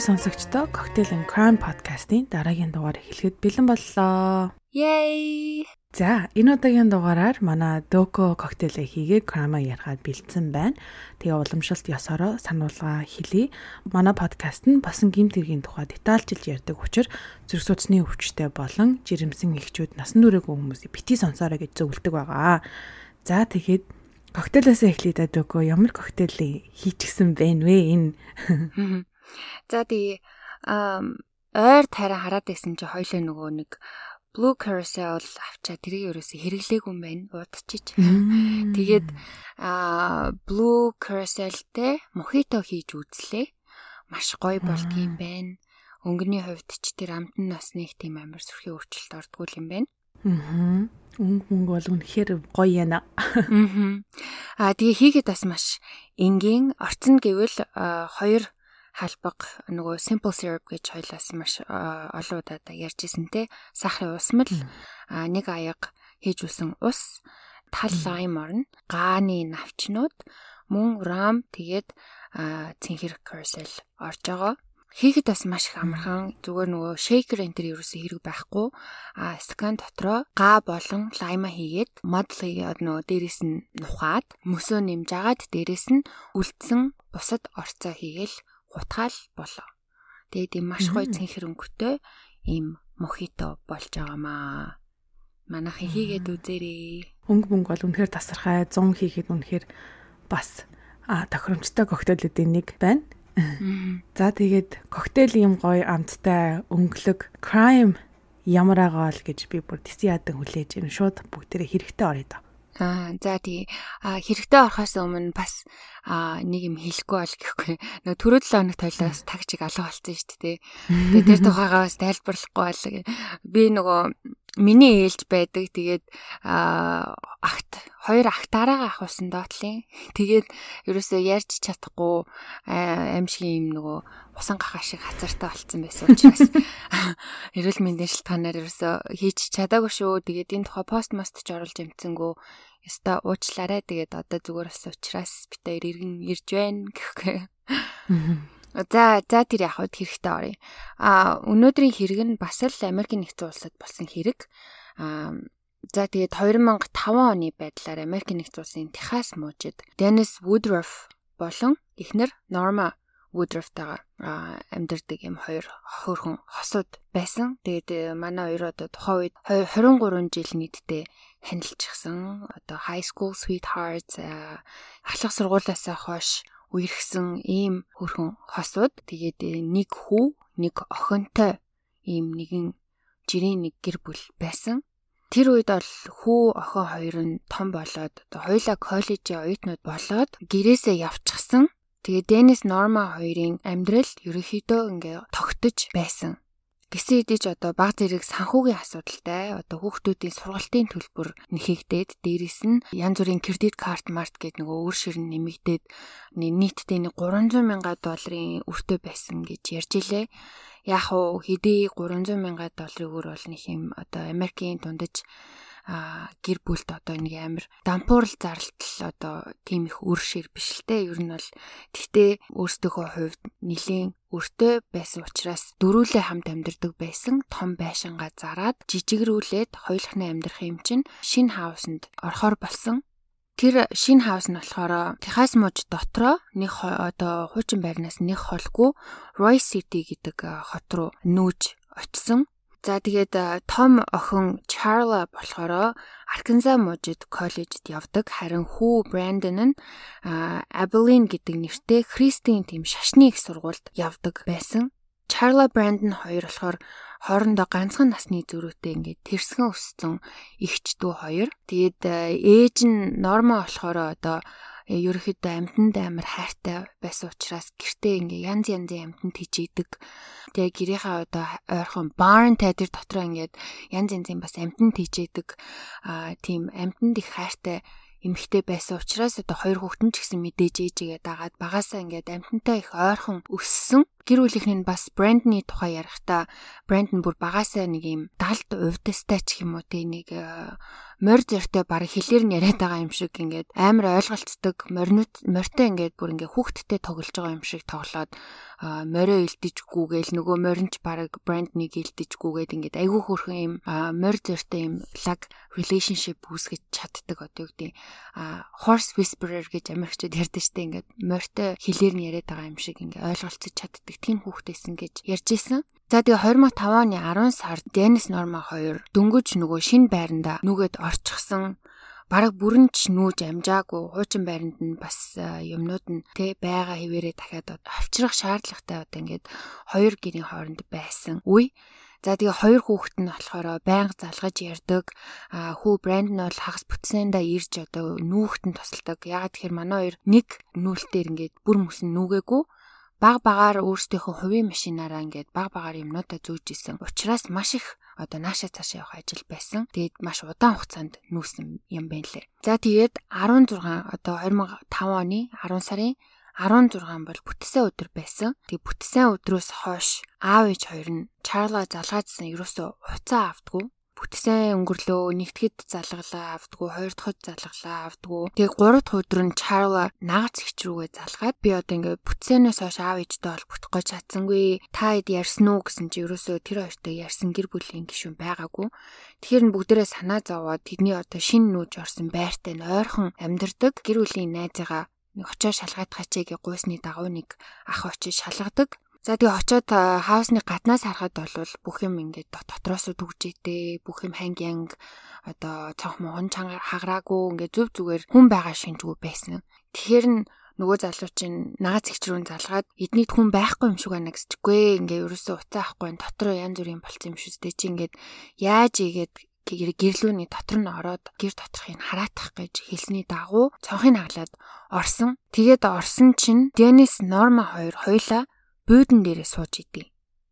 Монголын сонсогчдоо Cocktail and Crime podcast-ийн дараагийн дугаар эхлэхэд бэлэн боллоо. Yay! За, энэ удаагийн дугаараар манай Доко коктейлээ хийгээд крама ярихад бэлдсэн байна. Тэгээ уламжлалт ёсороо сануулга хэлье. Манай подкаст нь басан гимт хэргийн тухай детальчилж ярьдаг учраас зүрх судасны өвчтэй болон жирэмсэн эхчүүд насан туршаагүй хүмүүсийг бити сонсоорой гэж зөвлөдөг байгаа. За, тэгэхэд коктейлээс эхлэе да Доко ямар коктейлийг хийчихсэн бэ вэ энэ? За тий ойр тайран хараад байсан чи хоёлоо нөгөө нэг Blue Carousel авчаа тэрийг ерөөсө хэрэглээгүй юм байна. Удчиж. Тэгээд аа Blue Carousel-тэй мохито хийж үзлээ. Маш гоё болдгийм байна. Өнгөний хувьд ч тэр амтан насны их тийм амар сүрхий өөрчлөлт ордггүй юм байна. Аа. Өнгө мөнгө бол үнэхээр гоё яана. Аа тэгээ хийгээд бас маш энгийн орцсон гэвэл хоёр халбаг нөгөө simple syrup гэж хоёлаас маш олон удаа ярьж исэн те. Сахарын усмал нэг аяг хийж үсэн ус тал лайм орно. Гааны навчнууд мөн рам тэгээд цэнхэр carousel орж байгаа. Хийхэд бас маш их амархан. Зүгээр нөгөө шейкер энэ төр ерөөсөө хэрэг байхгүй. А стакан дотроо га болон лайма хийгээд модлыг нөгөө дээрэс нь нухаад мөсөө нэмж агаад дээрэс нь үлдсэн бусад орцоо хийгээл гутгаал болоо. Тэгээд ийм маш гоё цэнхэр өнгөтэй ийм мохито болж байгаамаа. Манайхан хийгээд үзээрэй. Өнгө мөнгө бол үнэхээр тасархай 100 хийхэд үнэхээр бас а тохиромжтой коктейлүүдийн нэг байна. За тэгээд коктейл юм гоё амттай өнгөлөг crime ямар агаал гэж би бүр тэсий ядан хүлээж юм шууд бүгдээрээ хэрэгтэй орё доо. Аа за тий хэрэгтэй орохоос өмнө бас нэг юм хэлэхгүй бол гэхгүй. Нөгөө түрүү 7 хоногт тойлоос тагчиг алга болсон шүү дээ. Тэгээ тэр тухайгаа бас тайлбарлахгүй бол би нөгөө миний ээлж байдаг. Тэгээд агт хоёр агтаараа ахуулсан доотлын тэгээд ерөөсөө ярьж чадахгүй аимшиг юм нөгөө усан гахаа шиг хацартай болцсон байсан учраас эрүүл мэндийн шалтгаанаар ерөөсөө хийж чадаагүй шүү. Тэгээд энэ тухай пост мост ч оруулж юмцсэнгүү Яста уучлаарай. Тэгээд одоо зүгээр бас уучраас бит хоёр иргэн ирж байна гэхгүй. За за тэр яг хад хэрэгтэй орё. А өнөөдрийн хэрэг нь бас л Америкийн нэгдсэн улсад болсон хэрэг. А за тэгээд 2005 оны байдлаар Америкийн нэгдсэн улсын Техас мужид Dennis Woodruff болон эхнэр Norma Woodruff-тайгаар амьдардаг юм хоёр хөрхөн хосууд байсан. Тэгээд э, манай хоёр одоо тухайн үед 23 жил нийтдээ хяналтчихсан. Одоо high school sweethearts ахлах сургуулиасаа хойш үерхсэн ийм хөрхөн хосууд. Тэгээд э, нэг хүү, нэг охинтой ийм нэгэн жирийн нэг гэр бүл байсан. Тэр үед бол хүү охин хоёр нь том болоод одоо хоёулаа коллежийн оюутнууд болоод гэрээсээ явчихсан. Тэгээ Денис Норма хоёрын амьдрал ерөөхдөө ингээ тогтож байсан. Гэсэн хэдий ч одоо баг зэрэг санхүүгийн асуудалтай одоо хүүхдүүдийн сургалтын төлбөр нэхэгдээд дээрэс нь янз бүрийн кредит карт март гэдэг нөгөө өөр ширн нэмэгдээд нийтдээ нэг 300 мянган долларын өртөө байсан гэж ярьж илээ. Яг уу хэдий 300 мянган долларын өр бол нэг юм. Одоо Америкийн дундаж а гэр бүлд одоо нэг амар дампуурл зарлтал одоо тийм их үр шир биш л те. Ер нь бол тэгтээ өөрсдийнхөө хувьд нэлийн өртөө байсан учраас дөрүүлээ хамт амьдардаг байсан том байшингаа зараад жижигрүүлээд хоёулахны амьдрах юм чинь шин хаусанд орохоор болсон Тэр шин хаус нь болохоор Техас муж дотроо нэг одоо хуучин байрнаас нэг холгүй Roy City гэдэг хот руу нүүж очсон. За тэгээд том охин Charla болохоор Arkansas мужид коллежид явдаг. Харин хүү Brandon нь Abilene гэдэг нэртэй Христийн тийм шашны их сургуульд явдаг байсан. Charla Brandon хоёр болохоор хоорондоо ганцхан насны зөрүүтэй ингээд тэрсгэн өссөн эгч дүү хоёр. Тэгээд ээж нь Норма болохоор одоо Э, ерөөхдөө амьтанд амар хайртай байсан учраас гэртээ ингээ янз янзын амьтанд хичээдэг. Тэгээ гэрийнхаа одоо ойрхон барн тайдэр дотроо ингээд янз янзын бас амьтанд хичээдэг. Аа тийм амьтанд их хайртай эмэгтэй байсан учраас одоо хоёр хүүхэд нь ч гэсэн мэдээж ээжигээ дагаад багасаа ингээд амтантай их ойрхон өссөн. Гэр бүлийнхэн бас Брэндний тухай ярихдаа Брэндн бүр багасаа нэг юм далд увдастай ч юм уу тий нэг э, морь зөртэй баг хэлээр нь яриад байгаа юм шиг ингээд амар ойлголцдог моринут морьтой ингээд бүр ингээд хүүхдтэй тоглож байгаа юм шиг тоглоод морио илдэжгүйгээл нөгөө моринч баг Брэнднийг илдэжгүйгээд ингээд айгүй хөрхэн юм морь зөртэй юм лаг relationship үүсгэж чаддаг одоо юу гэдэг а horse whisperer гэж Америкчууд ярьдаг штеп ингээд морьтой хэлээр нь яриад байгаа юм шиг ингээд ойлголцож чаддаг тийм хүүхдээсэн гэж ярьж исэн. За тэгээ 2005 оны 10 сард Денис Норма 2 дөнгөж нөгөө шин байранда нүгэд орчихсон бараг бүрэнч нүүж амжаагүй хуучин байранд нь бас юмнууд нь тэ байгаа хിവэрээ дахиад авчрах шаардлагатай одоо ингээд хоёр гэрийн хооронд байсан үе За тэгээ хоёр хүүхэд нь болохоор байнга залгаж ярддаг. А хүү брэнд нь бол хагас бүтсэндээ ирж одоо нүүхтэн тусалдаг. Ягаад тэгэхээр манай хоёр нэг нүүлтээр ингээд бүр мөсөн нүгээгүй баг багаар өөрсдийнхөө хувийн машинаараа ингээд баг багаар юмнуудаа зөөж исэн. Учираас маш их одоо нааша цаашаа явах ажил байсан. Тэгээд маш удаан хугацаанд нүүсэн юм байна лээ. За тэгээд 16 одоо 2005 оны 10 сарын 16 бол бүтсэн өдөр байсан. Тэгээ бүтсэн өдрөөс хойш аав ээж хоёр нь Чарла залгаажсан ерөөсөө хуцаа автгүй бүтсэн өнгөрлөө нэгтгэд залгалаа автгүй хоёр дахь залгалаа автгүй тэгээ гурав дахь өдөр нь Чарла нагац ихч рүүгээ залгаад би одоо ингээ бүтсэнээс хойш аав ээжтэй бүтэх гэж чадсангүй. Та хэд ярьсан уу гэсэн чи ерөөсөө тэр хоёртой ярьсан гэр бүлийн гишүүн байгаагүй. Тэгэхээр нь бүгдээрээ санаа зовоод тэдний одоо шин нүүж орсон байртай нь ойрхон амьдардаг. Гэр бүлийн найзыгаа нэг очоо шалгаад хачаагийн гуйсны дагуу нэг ах очиж шалгадаг. За тэгээ очоод хаусны гаднаас харахад бол бүх юм ингээд дотроос дүгжээтэй, бүх юм ханг янг одоо цонх могон чанга хаграагүй ингээд зүв зүгээр хүн байгаа шинжгүй байсан. Тэгэхээр нь нөгөө залуучин нагац ихч рүү залгаад эднийд хүн байхгүй юм шиг байна гэсчгүй ингээ ерөөсөө уцаа авахгүй дотроо янз бүрийн болцсон юм шүү дээ чи ингээд яаж игээд гэрлүүний дотор нь ороод гэр доторхыг хараатах гэж хэлсний дагуу цонхыг хаглаад орсон. Тэгээд орсон чинь Денис Норма хоёр хоёлаа буудан дээрээ сууж идэв.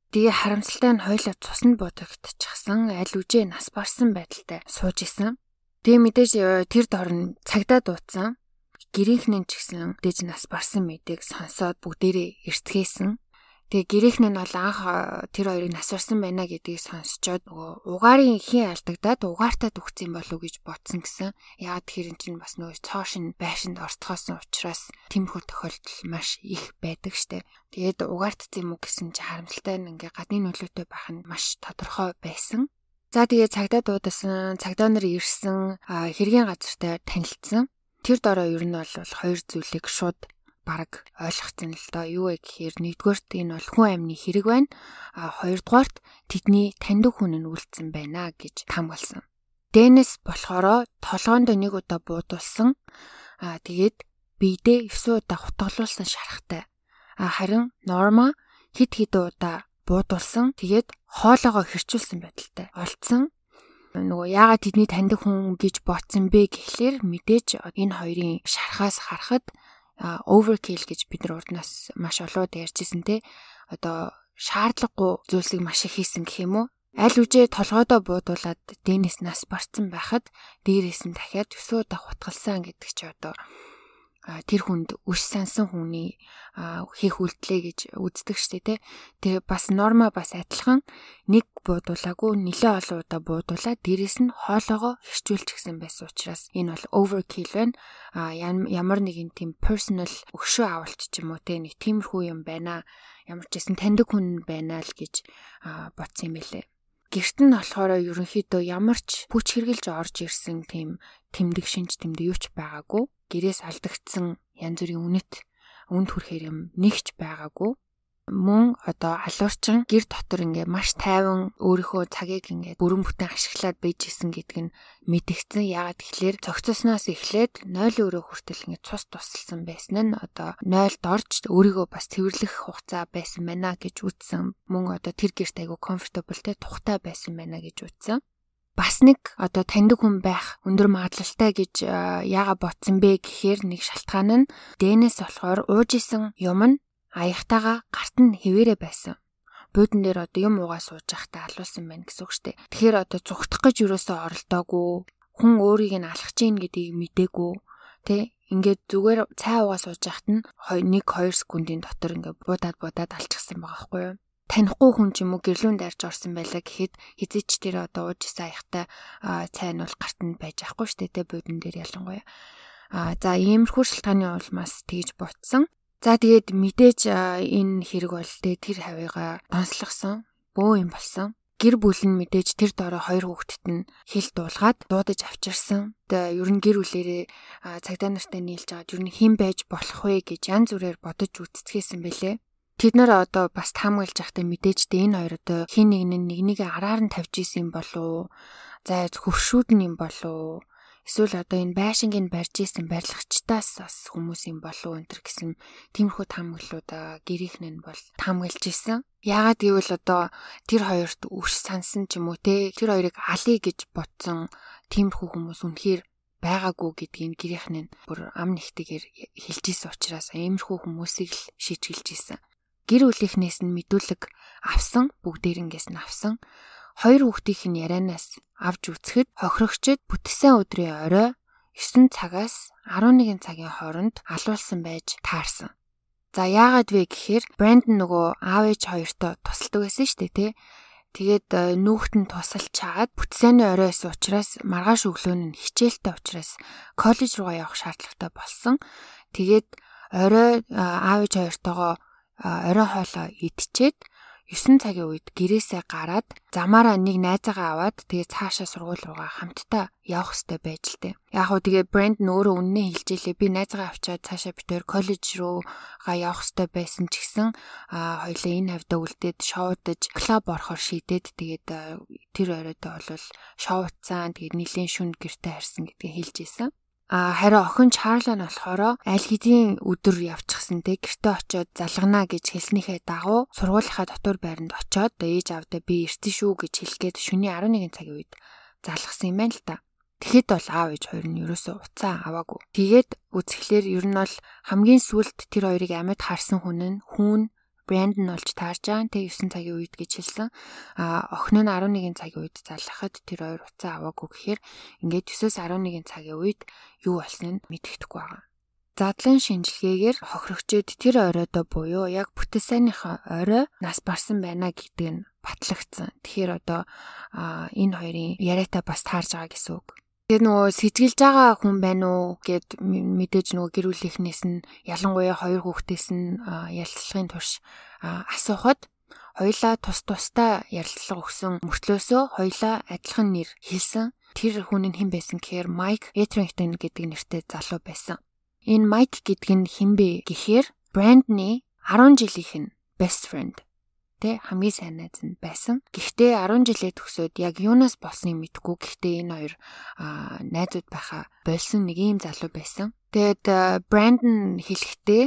Тэгээ харамсалтай нь хоёлоо цуснд бодогдчихсан аль үжээ нас барсан байдалтай сууж исэн. Тэгээ мэдээж э, тэр дор нь цагдаа дуудсан. Гэрийнхнэн ч гэсэн дэж нас барсан мэдээг сонсоод бүгдээрээ эртгээсэн. Тэгээ гэрээхэн нь бол анх тэр хоёрыг насварсан байна гэдгийг сонсчоод нөгөө угаарын ихийн алдагдаад угаартаа дүгцсэн болов уу гэж бодсон гэсэн. Яагаад тэр эн чинь бас нөгөө цоошин байшинд орцгоосон учраас тэмхүү тохиолдол маш их байдаг штэ. Тэгээд угаартцсан юм уу гэсэн чи харамсалтай нь ингээ гадны нөлөөтэй байх нь маш тодорхой байсан. За тэгээ цагдаа дуудсан, цагдаа нар ирсэн, хэргийн газартай танилцсан. Тэр дороо ер нь бол хоёр зүйлийг шууд баг ойлгоцсон л доо юу вэ гэхээр нэгдүгээрт энэ бол хүн амны хэрэг байна. А хоёрдугаарт тэдний таньдаг хүн нь үлдсэн байна гэж тамгалсан. Денис болохоро толгоонд нэг удаа буудулсан. А тэгээд биедээ 9 удаа хутгалуулсан шарахтай. А харин Норма хид хид удаа буудулсан. Тэгээд хоолоогоо хэрчүүлсэн байдалтай олцсон нөгөө яагаад тэдний таньдаг хүн гэж ботсон бэ гэхлээр мэдээж энэ хоёрын шархаас харахад overkill гэж бид нар урднаас маш олоод ярьжсэн те. Одоо шаардлагагүй зүйлсийг маш их хийсэн гэх юм уу? Аль үжээ толгойдоо буудуулаад дэнэс нас барцсан байхад дээрээс нь дахиад 9 удаа хутгалсан гэдэг чи одоо тэр хүнд үш сансан хүний хийх үйлдэлээ гэж үздэг штэ тэ. Тэр бас норма бас адилхан нэг буудуулаагүй нэлээ олон удаа буудуулаад дээрэс нь хоолоогоо хэрчүүлж гисэн байсан учраас энэ бол overkill байна. А ямар нэгэн тийм personal өгшөө авалт ч юм уу тэ нэг тиймэрхүү юм байна. Ямар ч гэсэн таньдаг хүн байна л гэж бодсон юм байлээ. Гэрт нь болохоор ерөнхийдөө ямар ч хүч хэрглэж орж ирсэн тийм тэмдэг шинж тэмдэг юу ч байгаагүй гэрээс алдагдсан янз бүрийн үнэт үнд хүрэхэр юм нэгч байгаагүй мөн одоо алуурчин гэр дотор ингээ маш тайван өөрийнхөө цагийг ингээ бүрэн бүтэн ашиглаад байж исэн гэдг нь мэдгдсэн. Яагаад тэгэхээр цогцосноос эхлээд 0 өрөө хүртэл ингээ цус тусалсан байсан нь одоо 0-д орж өөрийгөө бас цэвэрлэх хугацаа байсан байна гэж үзсэн. Мөн одоо тэр гэрт айгу comfortable те тухтай байсан байна гэж үзсэн бас нэг одоо таньдаг хүн байх өндөр магадлалтай гэж яага ботсон бэ гэхээр нэг шалтгаан нь Дэнэс болохоор ууж исэн юм нь аягтайгаа гарт нь хэвээрээ байсан. Буудан дээр одоо юм уугаа сууж байхдаа алуулсан байна гэсэн үг шүү дээ. Тэгэхээр одоо зүгтах гэж юусоо оролдоогүй хүн өөрийг нь алхаж ийн гэдгийг мэдээгүй тэ ингээд зүгээр цай уугаа сууж яхад нь 1 2 секундын дотор ингээд буудаад буудаад алчихсан байгаа байхгүй юу танихгүй хүн ч юм уу гэрлүүн дайрж орсон байлаа гэхэд хизээч тэр одоо ууж исэн аяхтай цай нь бол гарт нь байж ахгүй штэ тэ буудан дээр ялангуяа а за иймэрхүү шалтгааны улмаас тэгж ботсон за тэгээд мэдээж энэ хэрэг бол тэ тэр хавьяага донслогсон бөө юм болсон гэр бүл нь мэдээж тэр доороо хоёр хүүхдэд нь хэл дуулгаад дуудаж авчирсан. Тэгээ ер нь гэр бүлэрээ цагдаа нартай нийлж аваад ер нь хэн байж болох вэ гэж янз бүрээр бодож үтцгээсэн бэлээ. Тэд нар одоо бас таамаглаж байхдаа мэдээж тэ энэ хоёр одоо хин нэг нь нэгнийг араар нь тавьж исэн болов уу? За хөвшүүд нь юм болов? Эсвэл одоо энэ байшингийн барьж исэн барилгачтаас бас хүмүүс юм болов энэ гэсэн тиймэрхүү таамаглалуудаа гэрийнх нь бол таамаглаж исэн. Яагаад гэвэл одоо тэр хоёрт үш сансан ч юм уу те тэр хоёрыг алий гэж бодсон тиймэрхүү хүмүүс үнэхээр байгаагүй гэдгийг гэрийнх нь бүр ам нэгтэйгээр хэлж исэн учраас иймэрхүү хүмүүсийг л шийдгэлж исэн гэр бүлийнхнээс нь мэдүүлэг авсан бүгдээрингээс нь авсан хоёр хүүхдийнх нь ярианаас авж үцхэд хохирогчд бүтсэн өдрийн орой 9 цагаас 11 цагийн хооронд алуулсан байж таарсан. За яагаад вэ гэхээр Брэндон нөгөө аав ээж хоёртой тусалдаг байсан шүү дээ тий. Тэгээд э, нүүхт нь тусалж чаад бүтсэний орой байсан учраас маргааш өглөө нь хичээлтэй учраас коллеж руугаа явах шаардлагатай болсон. Тэгээд орой э, аав ээж хоёртойгоо орой хоолоо идчихэд 9 цагийн үед гэрээсээ гараад замаараа нэг найзаагаа аваад тэгээ цаашаа сургууль руугаа хамтдаа явах хэрэгтэй байж л тээ. Яг хөө тэгээ брэнд нь өөрөө үннээ хэлжээлээ. Би найзаагаа авчаад цаашаа битээр коллеж руугаа явах хэрэгтэй байсан ч гэсэн а хоёлаа энэ хавьдаа үлдээд шоудаж клуб орохоор шийдээд тэгээд тэр оройдоо бол шоуцсан тэгээд нилийн шүн гэрте харсан гэдгийг хэлж исэн. А харин охин Чарлаа нь болохоор аль хэдийн өдөр явчихсан те гэрте очиод залгана гэж хэлснийхээ дагуу сургуулийнхаа дотор байранд очиод ээж авдаа би ирсэн шүү гэж хэлгээд шөнийн 11 цагийн үед залгсан юм байна л та. Тэгэхэд бол аав ээж хоёр нь ерөөсөө уцаа аваагүй. Тэгээд үзэхлээр ер нь бол хамгийн сүүлд тэр хоёрыг амьд харсан хүн нь хүүн брэнд нь олж таарж байгаа. Тэ 9 цагийн үед гэж хэлсэн. А охин нь 11 цагийн үед залхахад тэр хоёр уцаа аваагүй гэхээр ингээд 9-с 11 цагийн үед юу болсныг мэддэхгүй байгаа. Задлан шинжилгээгээр хохирогчид тэр оройдоо буюу яг бүтэц сайныхаа орой нас барсан байна гэдэг нь батлагдсан. Тэгэхээр одоо энэ хоёрын яриатай бас таарж байгаа гэсэн үг. Тэгээ нөгөө сэжгэлж байгаа хүн байна уу гэд мэдээж нөгөө гэр бүлийнхнээс нь ялангуяа хоёр хүүхдээс нь ярилцлагын турш асуухад хоёлаа тус тустай ярилцлага өгсөн мөртлөөсөө хоёлаа адилхан нэр хэлсэн. Тэр хүн нь хэн байсан гэхээр Майк Этрингтон гэдэг нэртэй залуу байсан. Энэ Майк гэдэг нь хэн бэ гэхээр Брандны 10 жилийнх нь best friend тэ хамгийн сайн найз нь байсан. Гэхдээ 10 жилээ төгсөөд яг юунаас болсныг мэдгүй. Гэхдээ энэ хоёр найзууд байхаа болсон нэг ийм залуу байсан. Тэгээд Брандон хэлэхдээ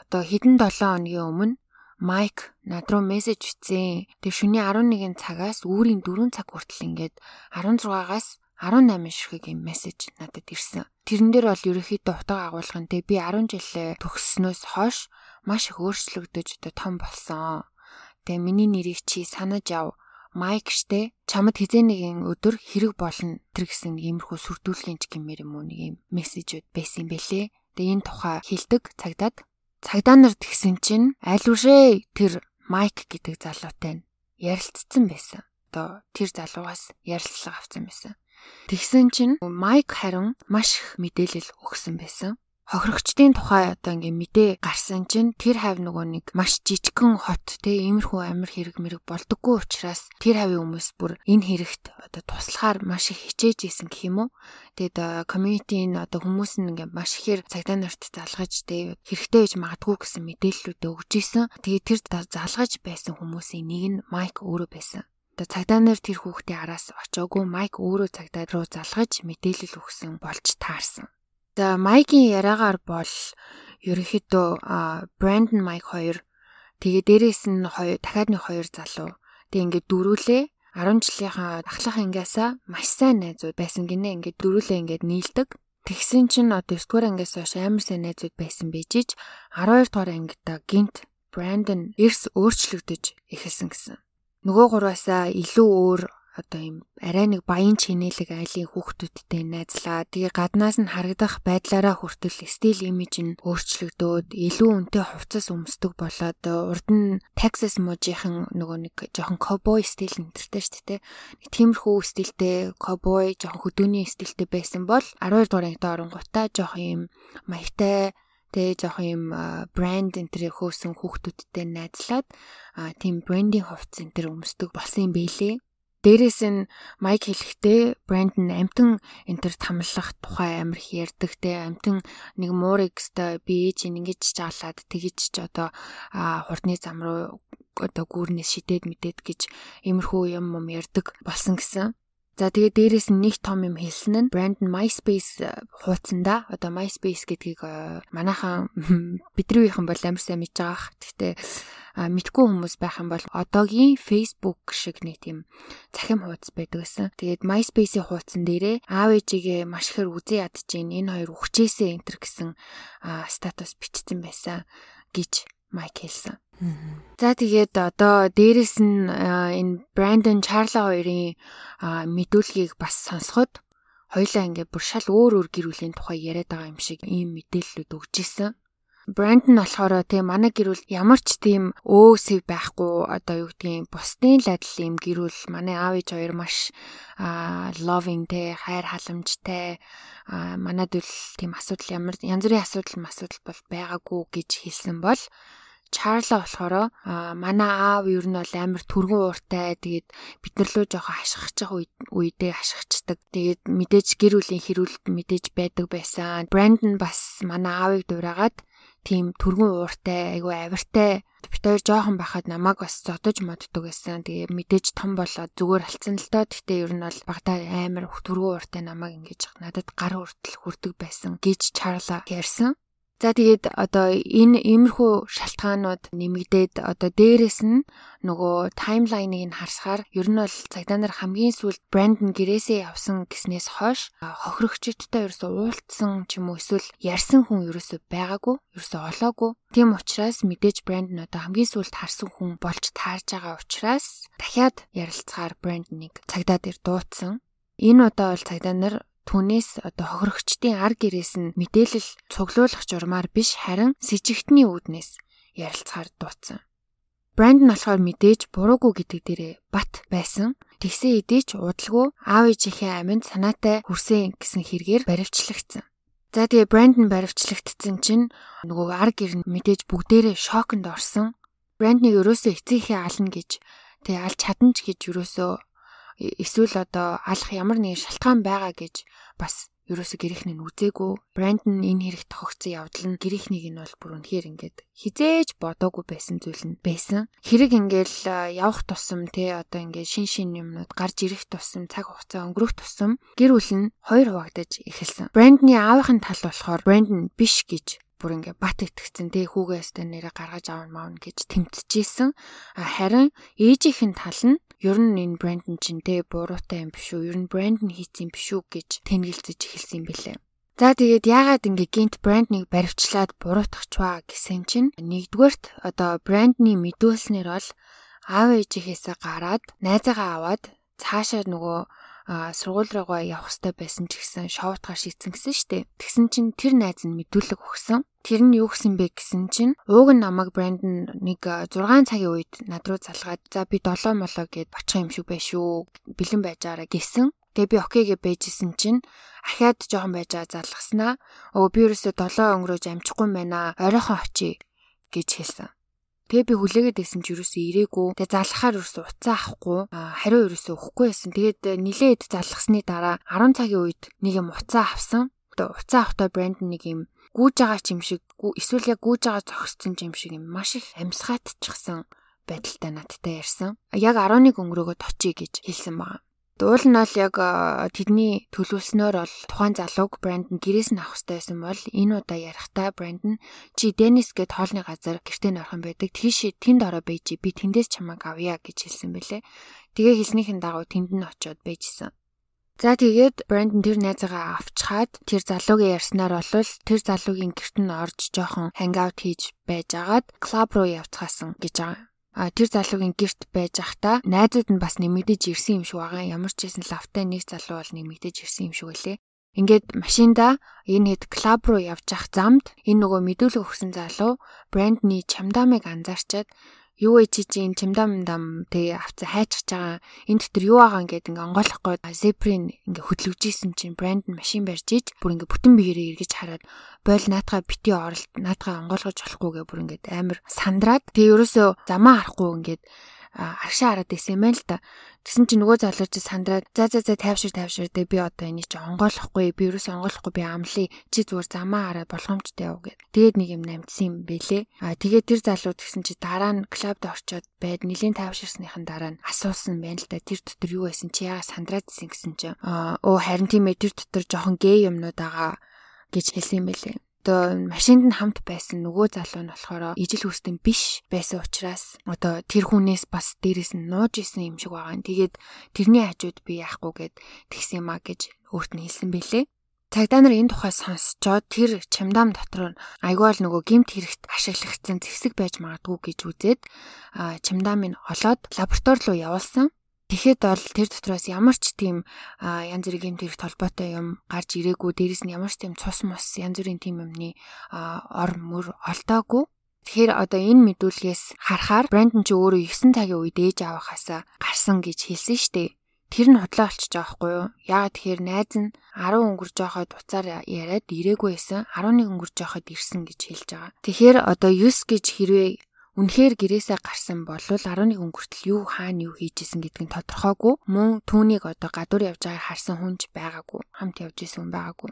одоо хэдэн 7 хоногийн өмнө Майк над руу мессеж бичсэн. Тэг шөнийн 11 цагаас үүрийн 4 цаг хүртэл ингээд 16-аас 18 ширхэг юм мессеж надад ирсэн. Тэрэн дээр бол ерөөхдөө утга агуулгын те би 10 жилээ төгссөнөөс хойш маш их өөрчлөгдөж одоо том болсон. Тэгээ миний нэрийг чи санаж ав. Майк штэ чамд хизээ нэгэн өдөр хэрэг болно тэр гэсэн иймэрхүү сүрдүүлгийн ч гэмээр юм уу нэг юм мессежүүд байсан юм бэлээ. Тэгээ энэ тухай хилдэг цагдаад цагдаа нар тэгсэн чинь аль үшээ тэр Майк гэдэг залуутай ярилцсан байсан. Одоо тэр залуугаас ярилцлага авсан байсан. Тэгсэн чинь Майк харин маш их мэдээлэл өгсөн байсан хохирогчдын тухай одоо ингээ мэдээ гарсан чинь тэр хав нөгөө нэг маш жижигхэн хот те иймэрхүү амир хэрэг мэрэг болдоггүй учраас тэр хавийн хүмүүс бүр энэ хэрэгт одоо туслахаар маш их хичээж исэн гэх юм уу. Тэгээд community-ийн одоо хүмүүс нь ингээ маш ихээр цагдаа нарт залгаж те хэрэгтэй байж магадгүй гэсэн мэдээллүүд өгж исэн. Тэгээд тэр залгаж байсан хүмүүсийн нэг нь Майк өөрөө байсан. Одоо цагдаа нар тэр хүүхдээ араас очоогүй Майк өөрөө цагдаа руу залгаж мэдээлэл өгсөн болж таарсан. Майкийн яриагаар бол ерөнхийдөө Брэндон Майк хоёр тэгээ дээрээс нь дахиад нэг хоёр залуу тэг ингээд дөрүүлээ 10 жилийнхаа ахлах ангиасаа маш сайн найзууд байсан гинэ ингээд дөрүүлээ ингээд нийлдэг. Тэгсэн чинь одоо 9 дугаар ангиас хойш амар сайн найзууд байсан бижиж 12 дугаар ангидаа гинт Брэндон эрс өөрчлөгдөж эхэлсэн гэсэн. Нөгөө гураасаа илүү өөр одоо ийм арай нэг баян чинэлэг айлын хүүхдүүдтэй найзлаа. Тэгээ гаднаас нь харагдах байдлаараа хүртэл стил имиж нь өөрчлөгдөөд илүү үнэтэй хувцас өмсдөг болоод урд нь Texas мужийнхан нөгөө нэг жоохон cowboy стил нэртэй шүү дээ. Нэг тиймэрхүү стилтэй cowboy жоохон хөдөөний стилтэй байсан бол 12 дугаар ангид оронгуудаа жоохон ийм маягтай тэгээ жоохон юм брэнд энэ төр хөөсөн хүүхдүүдтэй найзлаад тийм брендинг хувцас энэ төр өмсдөг болсон юм бэлээ. Дээрээс нь майк хэлэхдээ Брэндон амтан энтер тамлах тухай амар их ярьдаг те амтан нэг муурыг өстой би ээж ингэж жаалаад тэгэж ч одоо хурдны зам руу одоо гүүрнээс шидээд мэдээд гэж иймэрхүү юм юм ярьдаг болсон гэсэн. За тэгээ дээрэс нь нэг том юм хэлсэн нь Brandon MySpace хуудсанда одоо MySpace гэдгийг манайхан бидний үеийнхэн бол амар сайн мэдж байгаа. Гэхдээ мэдгүй хүмүүс байх юм бол одоогийн Facebook шиг нэг тийм цахим хуудас байдаг гэсэн. Тэгээд MySpace-ийн хуудсан дээрээ аав ээжигээ маш ихээр үзэн ядчихээн энэ хоёр ухчээсээ энтер гэсэн статус бичсэн байсан гэж Майк хэлсэн. За тэгээд одоо дээрэс нь энэ Брандон Чарла хоёрын мэдүүлгийг бас сонсоход хоёлаа ингээд бүр шал өөр өөр гэр бүлийн тухай яриад байгаа юм шиг ийм мэдээллүүд өгч исэн. Брэнд нь болохоор тийм манай гэрүүл ямар ч тийм өөсөв байхгүй одоо юу гэдгийг бусдын ладл юм гэрүүл манай аав ээж хоёр маш а loving те хайр халамжтай а манад үл тийм асуудал ямар янз бүрийн асуудал асуудал бол байгаагүй гэж хэлсэн бол Чарла болохоор манай аав ер нь бол амар түргэн ууртай. Тэгээд бид нар лөө жоохон байгаа үедээ хашгирчдаг. Тэгээд мэдээж гэр бүлийн хэрүүлэлт мэдээж байдаг байсан. Брэндон бас манай аавыг дуурайгаад тийм түргэн ууртай, айгүй авиртай бит хоёр жоохон байхад намайг бас зодож моддог байсан. Тэгээ мэдээж том болоод зүгээр алцсан л доо. Гэтэ ер нь бол багтаа амар түргэн ууртай намайг ингэж надад гар хүртэл хүрдэг байсан гэж Чарла ярьсан. За тэгээд одоо энэ иймэрхүү шалтгаанууд нэмэгдээд одоо дээрэс нь нөгөө таймлайныг нь харсаар ер нь бол цагдаа нар хамгийн сүүлд Брэндон гэрээсээ явсан гэснээс хойш хохирогчдтой ерөөсө уултсан ч юм уу эсвэл ярьсан хүн ерөөсө байгаагүй, ерөөсө олоогүй. Тийм учраас мэдээж Брэндон одоо хамгийн сүүлд харсан хүн болж таарж байгаа учраас дахиад ярилцахаар Брэндоныг цагдаа дээр дуудсан. Энэ удаа бол цагдаа нар Түүнээс одоо хохирогчдын ар гэрээс нь мэдээлэл цуглуулах журмаар биш харин сэжигтний үүднээс ярилцахаар дууцсан. Брэнд нь болохоор мэдээж буруугүй гэдэг дээрээ бат байсан. Тэгсэн эдээ ч удалгүй аав ээжийнхээ аминд санаатай хүрсэн гэсэн хэрэгээр баривчлагдсан. За тэгээ брэнд нь баривчлагдсан чинь нөгөө ар гэр нь мэдээж бүгдээрээ шоконд орсон. Брэнднийг ерөөсөө эцэгийнхээ ална гэж тэгээ алж чадна ч гэж ерөөсөө эсвэл одоо алах ямар нэгэн шалтгаан байгаа гэж бас ерөөсө гэрийнхний нь үзээгүй. Брэндон энэ хэрэг тохиогдсон явдал нь гэрийнхнийг нь бол бүр үнэхээр ингээд хизээж бодоогүй байсан зүйл нь байсан. Хэрэг ингээл явах тусам те одоо ингээд шин шин юмнууд гарч ирэх тусам цаг хугацаа өнгөрөх тусам гэр бүл нь хоёр хуваагдаж эхэлсэн. Брэндны аавынхын тал болохоор Брэндон биш гэж бүр ингээ бат итгэцэн тэ хүүгээс тэ нэрэ гаргаж аавн маавн гэж тэмцэжсэн. Харин ээжийнхэн тал нь ер нь энэ брэнд нь чинь тэ буруутай юм биш үү? Ер нь брэнд нь хийц юм биш үү гэж тэнглэлцэж эхэлсэн юм бэлээ. За тэгээд яагаад ингээ гинт брэнднийг баривчлаад буруутгачваа гэсэн чинь нэгдүгээрт одоо брэндний мэдүүлснээр бол аав ээжийнхээсээ гараад найзаагаа аваад цаашаа нөгөө сургууль руугаа явах хэрэгтэй байсан ч гэсэн шоутгаар шийдсэн гэсэн штэ. Тэгсэн чинь тэр найз нь мэдүүлэг өгсөн. Тэр нь юу гэсэн бэ гэсэн чинь ууг нь намайг Брэндон нэг 6 цагийн үед над руу залгаад за би 7 молоо гэд очих юм шиг байх шүү. Бэлэн байж байгаараа гэсэн. Тэгээ би окей гэж байжсэн чинь ахаад жоохон байж байгаа залгаснаа. Өө би ерөөсөө 7 өнгөрөөж амжихгүй байна. Оройхон очие гэж хэлсэн. Тэгээ би хүлээгээд байсан ч юусоо ирээгүй. Тэгээ залхахаар юусоо уцаа авахгүй. Хариу юусоо өгөхгүй байсан. Тэгээд э, нилээд залхасны дараа 10 цагийн үед нэг юм уцаа авсан. Тэгээ уцаа авахтаа брэнд нэг юм гүүж байгаа ч юм шиг эсвэл яг гүүж байгаа зогссон ч юм шиг юм маш их амьсгаатчихсан байдалтай надтай ярьсан. Яг 11 өнгөрөөгөө очие гэж хэлсэн байгаа. Уул нь бол яг тэдний төлөвлснөөр бол тухайн залууг брэнд нь гэрээс нь авах хэрэгтэй байсан бол энэ удаа ярихдаа брэнд нь чи Денис гэд хоолны газар гэртээ нөрхөн байдаг. Тийш тэнд ороо байж би тэндээс чамайг авъя гэж хэлсэн бэлээ. Тэгээ хэлснийхэн дагуу тэнд нь очиод байжсэн. За тэгээд брэнд нь тэр найзаагаа авчхаад тэр залуугийн ярьснаар бол тэр залуугийн гэрт нь орж жоохон хангаут хийж байжгаад клуб руу явцгаасан гэж байгаа. А тэр залуугийн герт байж захта найзууд нь бас нэмэгдэж ирсэн юм шиг байгаа. Ямар ч байсан лавтай нэг залуу бол нэмэгдэж ирсэн юм шиг үлээ. Ингээд машинда энэ хэд клуб руу явж ах замд энэ нөгөө мэдүүлэг өгсөн залуу брендний чамдамыг анзаарчаад юу вэ чи чинь чимдам дам тэгээ авцаа хайчихж байгаа энэ дотор юу байгаа ингээд ингээ онгойлохгүй зеприн ингээ хөдлөвжсэн чинь брэнд нь машин барьж иж бүр ингээ бүтэн биеэрээ эргэж хараад бойл наатгаа бити оролт наатгаа онгойлгож болохгүйгээ бүр ингээд амар сандраад. Тэгээ ерөөсөө замаа харахгүй ингээд аршаа хараад исэн юм байна л да. Тэгсэн чинь нөгөө залуу чи сандраад за за за тайвшир тайвшир дэ би одоо энийг чи онгойлохгүй би ерөөс онгойлохгүй би амлаа чи зүгээр замаа хараад болгоомжтой яв гэд. Тэгээд нэг юм намтсан юм бэлээ. А тэгээд тэр залуу тэгсэн чи дараа нь клубд орчоод байд нилийн тайвширсныхан дараа нь асуусан байна л да. Тэр дотор юу байсан чи яага сандраад исэн гэсэн чи. Аа оо харин тийм ээ тэр дотор жоохон гей юмнууд байгаа гэж хэлсэн юм бэлээ одоо машинд нь хамт байсан нөгөө залуу нь болохоор ижил хүстэн биш байсан учраас одоо тэр хүнээс бас дээрэс нь нууж исэн юм шиг байгаа. Тэгээд тэрний хажууд би яахгүй гэд тэгсэн юм а гэж өөрт нь хэлсэн бэлээ. Цагдаа нар энэ тухай сонсчоод тэр чамдам дотор айгуул нөгөө гимт хэрэгт ашиглагдсан зэвсэг байж магадгүй гэж үзээд чамдамыг олоод лаборатори руу явуулсан. Тэгэхэд бол тэр дотроос ямар ч тийм янз бүрийн гэмт хэрэг толботой юм гарч ирээгүй дээрэс нь ямар ч тийм цус мус янз бүрийн тийм юмны ор мөр олдоогүй. Тэгэхээр одоо энэ мэдүүлгээс харахаар Брэндон ч өөрөө 9 цагийн үед ээж авахаасаа гарсан гэж хэлсэн штеп. Тэр нь худлаа олчиж байгаа хгүй юу? Яагаад тэгэхээр найз нь 10 өнгөрж байхад уцаар яриад ирээгүй байсан. 11 өнгөрж байхад ирсэн гэж хэлж байгаа. Тэгэхээр одоо 9 гэж хэрвээ Үнэхээр гэрээсээ гарсан бол 11 өнгөртөл юу хаана юу хийжсэн гэдг нь тодорхойгүй. Мөн түүнийг одоо гадуур явж байгааг харсан хүнч байгаагүй. Хамт явж исэн хүн байгаагүй.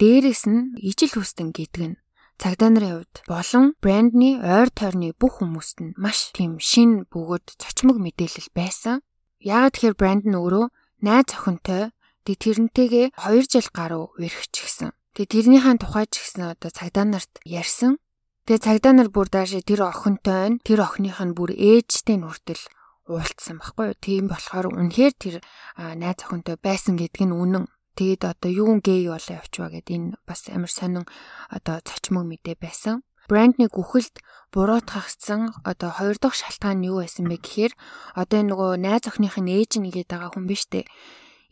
Дээрээс нь ижил хүстэн гэдэг нь цагдаа нарын хувьд болон брендний ойр тойрны бүх хүмүүст нь маш тийм шин бөгөөд цочмог мэдээлэл байсан. Яагаад тэгэхээр брэнд нь өөрөө найз охинтой тэг тэрнтэйгээ 2 жил гаруй өрхчихсэн. Тэг тэрнийхэн тухай ч гэсэн одоо цагдаа нарт ярьсан. Тэгээ цагдаа нар бүр daashаа тэр охинтой нь тэр охиных нь бүр ээжтэй нь хүртэл уулцсан баггүй юу. Тийм болохоор үнэхээр тэр найз охинтой байсан гэдг нь үнэн. Тэгээд одоо юун гей болоо явчваа гэд энэ бас амар сонин одоо цочмог мэдээ байсан. Брендний гүхэлд буруутгагдсан одоо хоёр дахь шалтгаан нь юу байсан бэ гэхээр одоо нөгөө найз охиных нь ээж нь гээд байгаа хүн биш үү?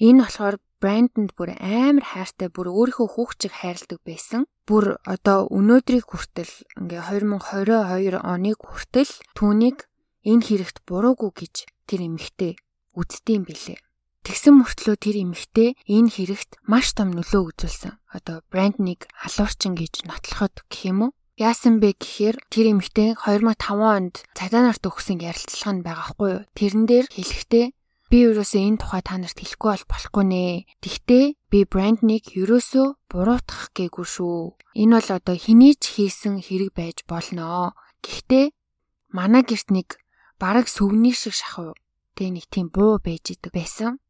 Энэ болохоор Брандонд бүр амар хайртай бүр өөрийнхөө хүүхчиг хайрладаг байсан. Бүр одоо өнөөдрийг хүртэл ингээ 2022 оныг хүртэл түүнийг энэ хэрэгт буруугүй гэж тэр эмэгтэй үзддэм билээ. Тэгсэн мөртлөө тэр эмэгтэй энэ хэрэгт маш том нөлөө үзүүлсэн. Одоо Брандныг алуурчин гэж нотлоход гэх юм уу? Яасан бэ гэхээр тэр эмэгтэй 2005 онд цагдаа нарт өгсөн ярилцлага нь байгаа хгүй юу? Тэрэн дээр хэлэхдээ Би ерөөсөө энэ тухай та нарт хэлэхгүй бол болохгүй нэ. Тэгтээ би бренднийг ерөөсөө буруутгах гээгүй шүү. Энэ бол одоо хэний ч хийсэн хэрэг байж болно. Гэхдээ манай герт нэг бараг сүвний шиг шахав. Тэ нэг тийм буу байж идэг байсан.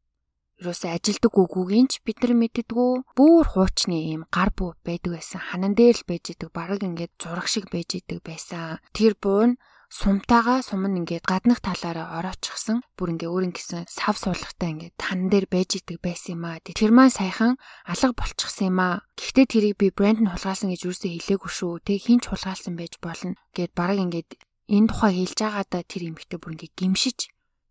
Ерөөсөө ажилдаг үгүйгийн ч бид нар мэддэггүй. Бүүр хуучны ийм гар буу байдаг байсан. Ханан дээр л байж идэг. Бараг ингээд зураг шиг байж идэг байсан. Тэр буу нь сумтаага сум нь ингээд гаднах талаараа ороочихсан. Бүр ингээ өөрийн гэсэн сав суулгатай ингээд тан дээр байж идэг байсан юм аа. Тэр маань саяхан алга болчихсон юм аа. Гэхдээ тэрийг би брэнд нь хулгайлсан гэж юусоо хэлээгүй шүү. Тэг хинч хулгайлсан байж болно. Гэт бараг ингээд энэ тухай хэлж байгаадаа тэр эмэгтэй бүр ингээ гимшиж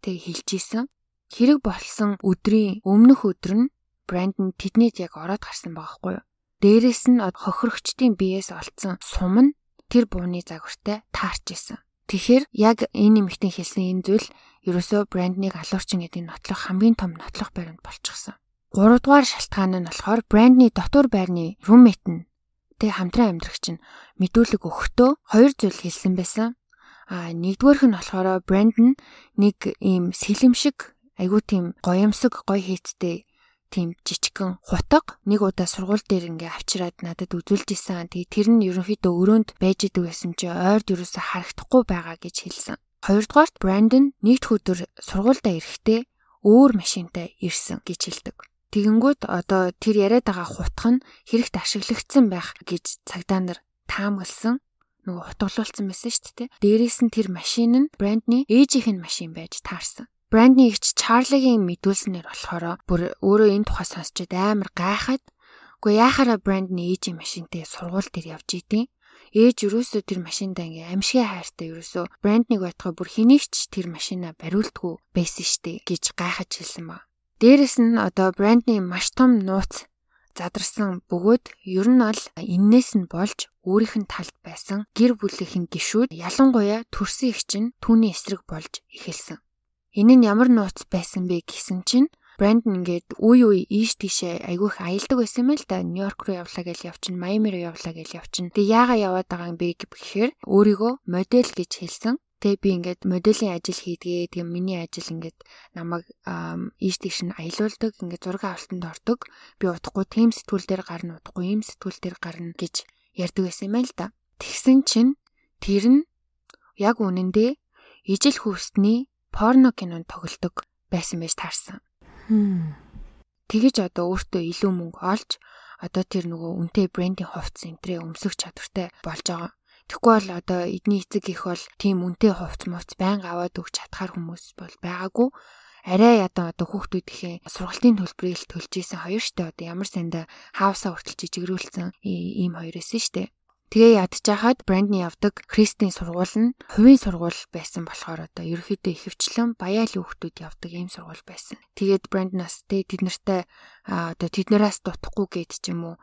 тэг хэлж исэн. Хэрэг болсон өдрийн өмнөх өдөр нь брэнд нь тэднийд яг ороод гарсан байгаа хгүй юу. Дээрээс нь хохирогчдын биеэс олцсон сум нь тэр бууны загвартай таарч исэн. Тэгэхээр яг энэ нэмэгтэн хэлсэн энэ зүйл ерөөсөө бренднийг алуурчин гэдэг нотлох хамгийн том нотлох баримт болчихсон. Гуравдугаар шалтгаан нь болохоор брендний дотор байрны руммейт нь тэг хамтран амьдрагч нь мэдүүлэг өгөхдөө хоёр зүйл хэлсэн байсан. А нэгдүгээрх нь болохоор брэнд нь нэг ийм сэлэм шиг айгуу тийм гоёмсог гоё хийцтэй тийм жижигхэн хутга нэг удаа сургууль дээр ингээ авчираад надад үзүүлж исэн. Тэгээ тэр нь ерөнхийдөө өрөөнд байж идэг байсан чи ойрд юусаа харагдахгүй байгаа гэж хэлсэн. Хоёрдугаарт Брандон нэгд өдөр сургуультай ирэхдээ өөр машинтай ирсэн гэж хэлдэг. Тэгэнгүүт одоо тэр яриад байгаа хутга нь хэрэгт ашиглагдсан байх гэж цагдаа нар таамагласан нөгөө хутгалуулсан байсан шүү дээ. Дээрээс нь тэр машин нь Брандны ээжийнх нь машин байж таарсан. Брандны ихч Чарлигийн мэдүүлснээр болохоор бүр өөрөө энэ тухай сонсчод амар гайхаад үгүй яхаараа Брандны ээжийн машинтай сургууль дээр явж идэв. ээж юусоо тэр машиндаа ингээ амшигын хайртай юусоо бренднийг байтгаа бүр хэнийгч тэр машина бариулдгүй байсан штэ гэж гайхаж хэлсэн ба. Дээрэс нь одоо брендний маш том нууц задарсан бөгөөд ер нь бол эннээс нь болж өөрийнх нь талд байсан гэр бүлийнхэн гişүүд ялангуяа төрсөн их чинь түүний эсрэг болж эхэлсэн. Энэ нь ямар нууц байсан бэ гэсэн чинь Брэндон ингээд үе үе ийш тийшээ айгүйх аялдаг байсан юм л да. Нью-Йорк руу явлаа гэж явчин, Майами руу явлаа гэж явчин. Тэгээ яага яваад байгаа юм бэ гэхээр өөрийгөө модель гэж хэлсэн. Тэгээ би ингээд моделийн ажил хийдгээ. Тэгээ миний ажил ингээд намайг ийш тийш нь аялуулдаг. Ингээд зураг авалтанд ордог. Би утахгүй тийм сэтгүүл дээр гарна, утахгүй ийм сэтгүүл дээр гарна гэж ярьдаг байсан юм л да. Тэгсэн чинь тэр нь яг үнэндээ ижил хүүсний порно кинонд тоглодог байсан байж таарсан. Тэгэж одоо өөртөө илүү мөнгө олж одоо тэр нөгөө үнэтэй брендинг хувцс энтрээ өмсөх чадвартай болж байгаа. Тэгэхгүй бол одоо эдний эцэг их бол тийм үнэтэй хувцс мууц байнга аваад өгч чадхаар хүмүүс бол байгаагүй. Арай ядаа одоо хүүхдүүд ихээ сургалтын төлбөрийг төлж исэн хоёр штэ одоо ямар санда хаусаа хүртэл жижигрүүлсэн ийм хоёр эсэн штэ. Тэгээ ядчихад брендний явдаг Кристийн сургууль нь хувийн сургууль байсан болохоор одоо ерөөхдөө ихэвчлэн баяалын хүүхдүүд явдаг ийм сургууль байсан. Тэгээд бренднаас тэ тэд нартай одоо тэднээс дутахгүй гээд ч юм уу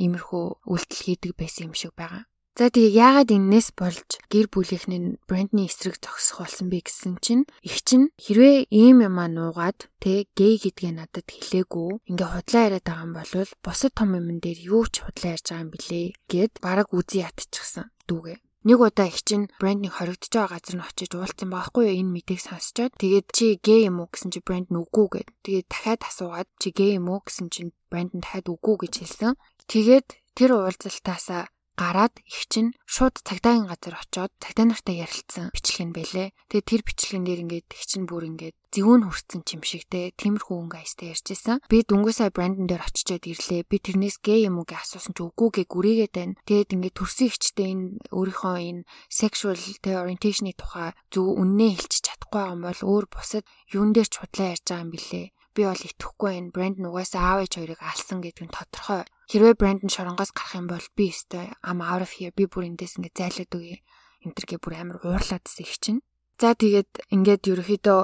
иймэрхүү үйлдэл хийдэг байсан юм шиг байгаа. За тэгээ яагаад энэс болж гэр бүлийнхний брендний эсрэг зогсох болсон бэ гэсэн чинь их чинь хэрвээ ийм юмаа нуугаад тэ гей гэдгээ надад хэлээгүй ингээ худлаа яриад байгаа юм бол бусад том юмн дээр юу ч худлаа ярьж байгаа юм блэ гэд бараг үзий ятчихсан дүүгээ. Нэг удаа их чинь брендинг хоригдож байгаа газар нь очиж уулзсан байхгүй юу энэ мэдээг сонсчоод тэгээд чи гей юм уу гэсэн чи брэнд нь үгүй гэд. Тэгээд дахиад асуугаад чи гей юм уу гэсэн чинь брэнд нь дахиад үгүй гэж хэлсэн. Тэгээд тэр уулзалтаасаа гараад их чинь шууд цагдаагийн газар очоод цагдаа нартай ярилцсан бичлэг нь байлээ. Тэгээ тэр бичлэгэн дээр ингээд их чинь бүр ингээд зэвүүн хүрсэн юм шигтэй тиймэрхүү өнгө аястай ярьжсэн. Би дүнгийн брендэн дээр очичоод ирлээ. Би тэрнээс гээ юм уу гэж асуусан чи үгүй гээ гүрийгээд байна. Тэгээд ингээд төрсөн ихчтэй энэ өөрийнхөө энэ sexual тэ orientation-ы тухай зөв үннээ хэлчих чадахгүй байгаа юм бол өөр бусад юун дээр ч худлаа ярьж байгаа юм билээ би бол итгэхгүй энэ брэнд нугасаа аав ээж хоёрыг алсан гэдэг нь тодорхой. Хэрвээ брэнд нь шоронгоос гарах юм бол би өстой am out of here би бүр эндээс ингэ зайлаад үгүй. Энтергээ бүр амар уурлаадсэн их чинь. За тэгээд ингээд ерөөхдөө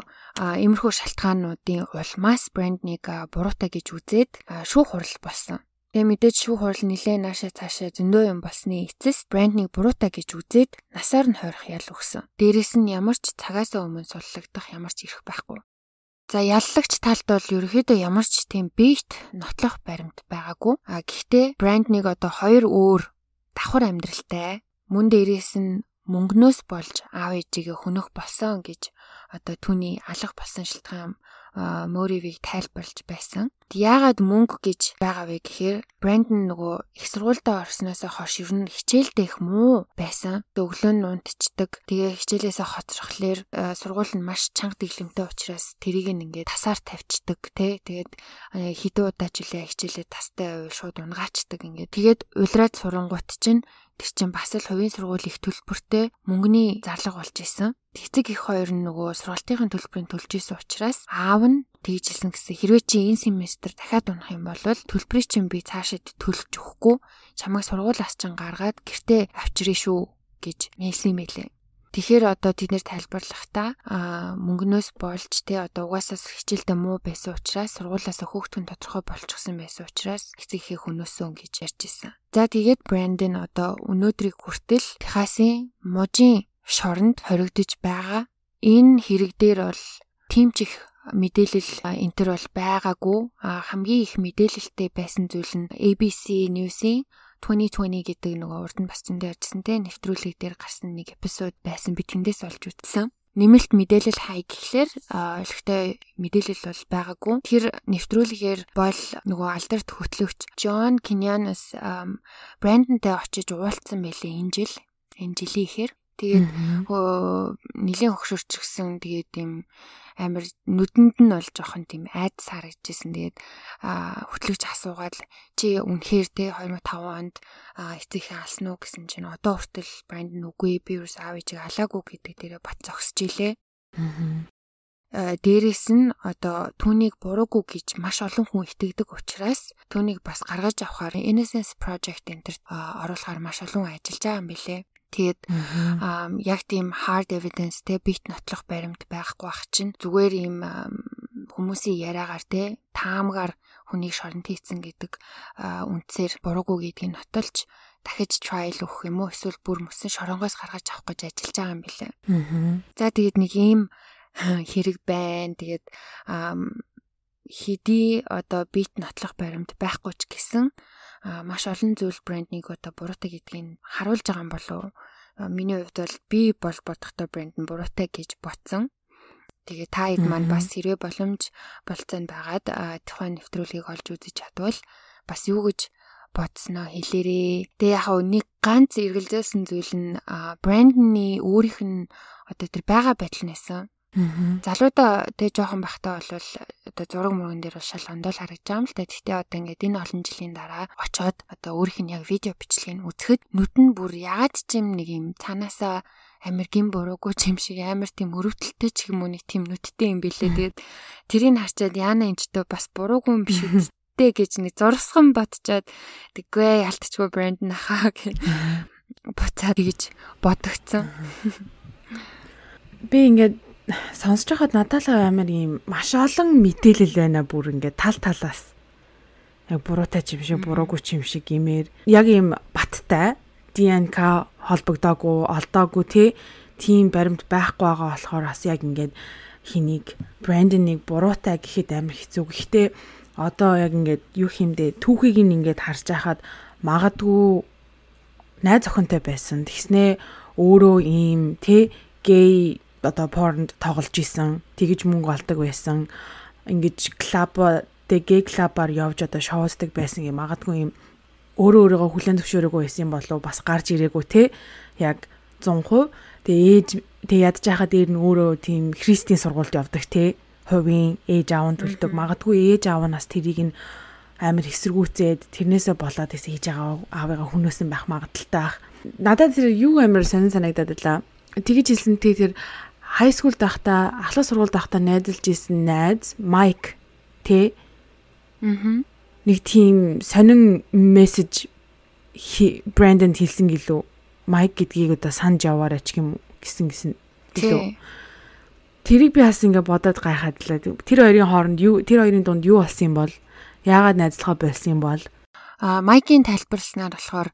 иймэрхүү шалтгаануудын улмаас брэнднийг буруутай гэж үзээд шүүх хурал болсон. Тэгээ мэдээж шүүх хурал нилээ наашаа цаашаа зөндөө юм болсны эцэс брэнднийг буруутай гэж үзээд насаар нь хойрох ял өгсөн. Дээрээс нь ямар ч цагаасаа өмнө суллагдах ямар ч эрх байхгүй. За яллагч талд бол ерөөхдөө ямар ч тийм бийт нотлох баримт байгаагүй. А гэхдээ брэнднийг одоо хоёр өөр давхар амьдралтай мөн дээрээс нь мөнгнөөс болж аав ээжигээ хөнөх болсон гэж одоо түүний алах болсон шалтгаан Моривийг тайлбарлаж байсан. Яагаад мөнгө гэж байгаа вэ гэхээр Брэндон нөгөө их сургуультай орсноос хойш ер нь хичээлдээ их муу байсан. Өглөө нь унтчихдаг. Тэгээ хичээлээсээ хоцрохлоор сургууль нь маш чанга дэглэмтэй учраас тэрийг нь ингээд тасаар тавьчихдаг тий. Тэгээд хэдэн удаа ч үлээ хичээлээ тастай уйл шууд унгаачдаг ингээд. Тэгээд улираад сурангуут чинь Тэр чинь бас л хувийн сургууль их төлбөртэй мөнгөний зарлага болж исэн. Тэцэг их хоёр нь нөгөө сургалтын төлбөрийг төлж исэн учраас аав нь тэгжилсэн гэсэн хэрвээ чи энэ семестр дахиад унах юм бол төлбөрийг чинь би цаашид төлж өгөхгүй чамайг сургуулиас чинь гаргаад гэртээ авчирээ шүү гэж нээсэн юм байлээ. Тэгэхээр одоо тэд нэр тайлбарлахдаа мөнгнөөс болж те одоо угаасаа хичээлдээ муу байсан учраас сургуулиасаа хөөхтөн тодорхой болчихсон байсан учраас эцэг ихээ хөнөөсөн гэж ярьж исэн. За тэгээд Брэндон одоо өнөөдрийг хүртэл Техасын мужийн шоронд хоригдож байгаа. Энэ хэрэг дээр бол тийм ч их мэдээлэл энтер бол байгаагүй. хамгийн их мэдээлэлтэй байсан зүйл нь ABC News-ийн 2020 гэдэг нөгөө урд нь бас зөндөө ярьжсэн те нэвтрүүлэг дээр гарсан нэг эпизод байсан би тэндээс олж үзсэн. Нэмэлт мэдээлэл хай гэхлээр ойлгохтой мэдээлэл бол байгаагүй. Тэр нэвтрүүлгээр бол нөгөө алдарт хөтлөгч Джон Кинянас Брэндонтэй очиж уулзсан байлээ энэ жил. Энэ жилийн ихээр. Тэгээд нэлийн хөгшөрч гсэн тэгээд юм амар нүдэнд нь бол жоохон тийм айдас харагдажсэн. Тэгээд хөтлөгч асуугаад чи үнэхээр те 2005 онд эцэгхээ алсан уу гэсэн чинь одоо хүртэл брэнд нь үгүй би юус аав ээжийг алаагүй гэдэг дээрээ бат зогсож илээ. дээрэс нь одоо түүнийг буруугүй гэж маш олон хүн итгэдэг учраас түүнийг бас гаргаж авахаар Innocence Project энэ төр оруулахаар маш олон ажиллаж байгаа юм билэ. Тэгээд яг тийм hard evidence те бит нотлох баримт байхгүй бах чинь зүгээр ийм хүмүүсийн яриагаар те таамгаар хүнийг шоронд хийцэн гэдэг үндсээр буруугүй гэдгийг нотолж дахиж trial өгөх юм уу эсвэл бүр мөсөн шоронгоос гаргаж авах гэж ажиллаж байгаа юм билээ. За тэгээд нэг ийм хэрэг байна. Тэгээд хэдий одоо бит нотлох баримт байхгүй ч гэсэн маш олон зүйл бренднийг одоо буруутай гэдгийг харуулж байгаа юм болов миний хувьд бол би бол бодохдоо брэнд нь буруутай гэж ботсон. Тэгээ та хэд маань бас хэрвээ боломж болцоонд байгаад тухайн нэвтрүүлгийг олж үзэж чадвал бас юу гэж бодсноо хэлээрээ. Тэгээ яг нэг ганц эргэлзээсэн зүйл нь брендний өөрийнх нь одоо тэр байгаа байдал нэсэн. Залуудаа тэг жоохон бахтаа болвол одоо зураг мөргөн дээр шал ондол харагдаж байгаа юм л та. Гэхдээ одоо ингээд энэ олон жилийн дараа очоод одоо өөрийнх нь яг видео бичлэгийг үзэхэд нүд нь бүр ягаад ч юм нэг юм цаанаасаа амир гин буруугүй ч юм шиг амир тийм өрөвдөлтэй ч юм уу нэг тийм нүдтэй юм бэлээ. Тэгээд тэрийг харчаад яана эмчтэй бас буруугүй юм биш үсттэй гэж нэг зурсхан бодчоод тэгвээ ялтчгүй брэнд нахаа гэж буцаад гэж бодогцсон. Би ингээд сонсож байхад надад л амар ийм маш олон мэдээлэл байна бүр ингээд тал талаас яг буруутай ч юм шиг буруугүй ч юм шиг имээр яг ийм баттай ДНК холбогдоогүй олдоогүй тий тийм баримт байхгүй байгаа болохоор бас яг ингээд хэнийг брендинг буруутай гэхэд амар хэцүү. Гэхдээ одоо яг ингээд юу хиймдээ түүхийг нь ингээд харж байхад магадгүй найз охинтой байсан. Тэгснээ өөрөө ийм тий гей одоо порнд тоглож исэн, тэгж мөнгө олдог байсан. Ингиж клуб тэг гей клубаар явж одоо шоусдаг байсан юм магадгүй юм өөрөө өөрийгөө хүлэн зөвшөөрөөгүй байсан юм болов бас гарч ирээгүй те яг 100%. Тэгээ ээж тэг ядж байхад дээр нь өөрөө тийм христийн сургуульд явдаг те хувийн ээж аав нь төлдөг. Магадгүй ээж аав нас тэрийг нь амар эсэргүүцээд тэрнээсээ болоод гэсэн хийж байгаа аавыгаа хүнөөсөн байх магадaltaй. Надад тэр юу амар сонин санагдаад байлаа. Тэгэж хэлсэн тэр school байхдаа ахлах сургуульд байхдаа найзалж исэн найз Майк тэ? Мм нэг тийм сонин мессеж Брэндонд хэлсэн гэлөө. Майк гэдгийг одоо санаж яваарай ч юм гэсэн гэсэн гэлөө. Тэрийг би бас ингээ бодоод гайхаад лээ. Тэр хоёрын хооронд юу тэр хоёрын дунд юу болсон юм бол яагаад найзлахаа болсон юм бол? А Майкийн тайлбарласнаар болохоор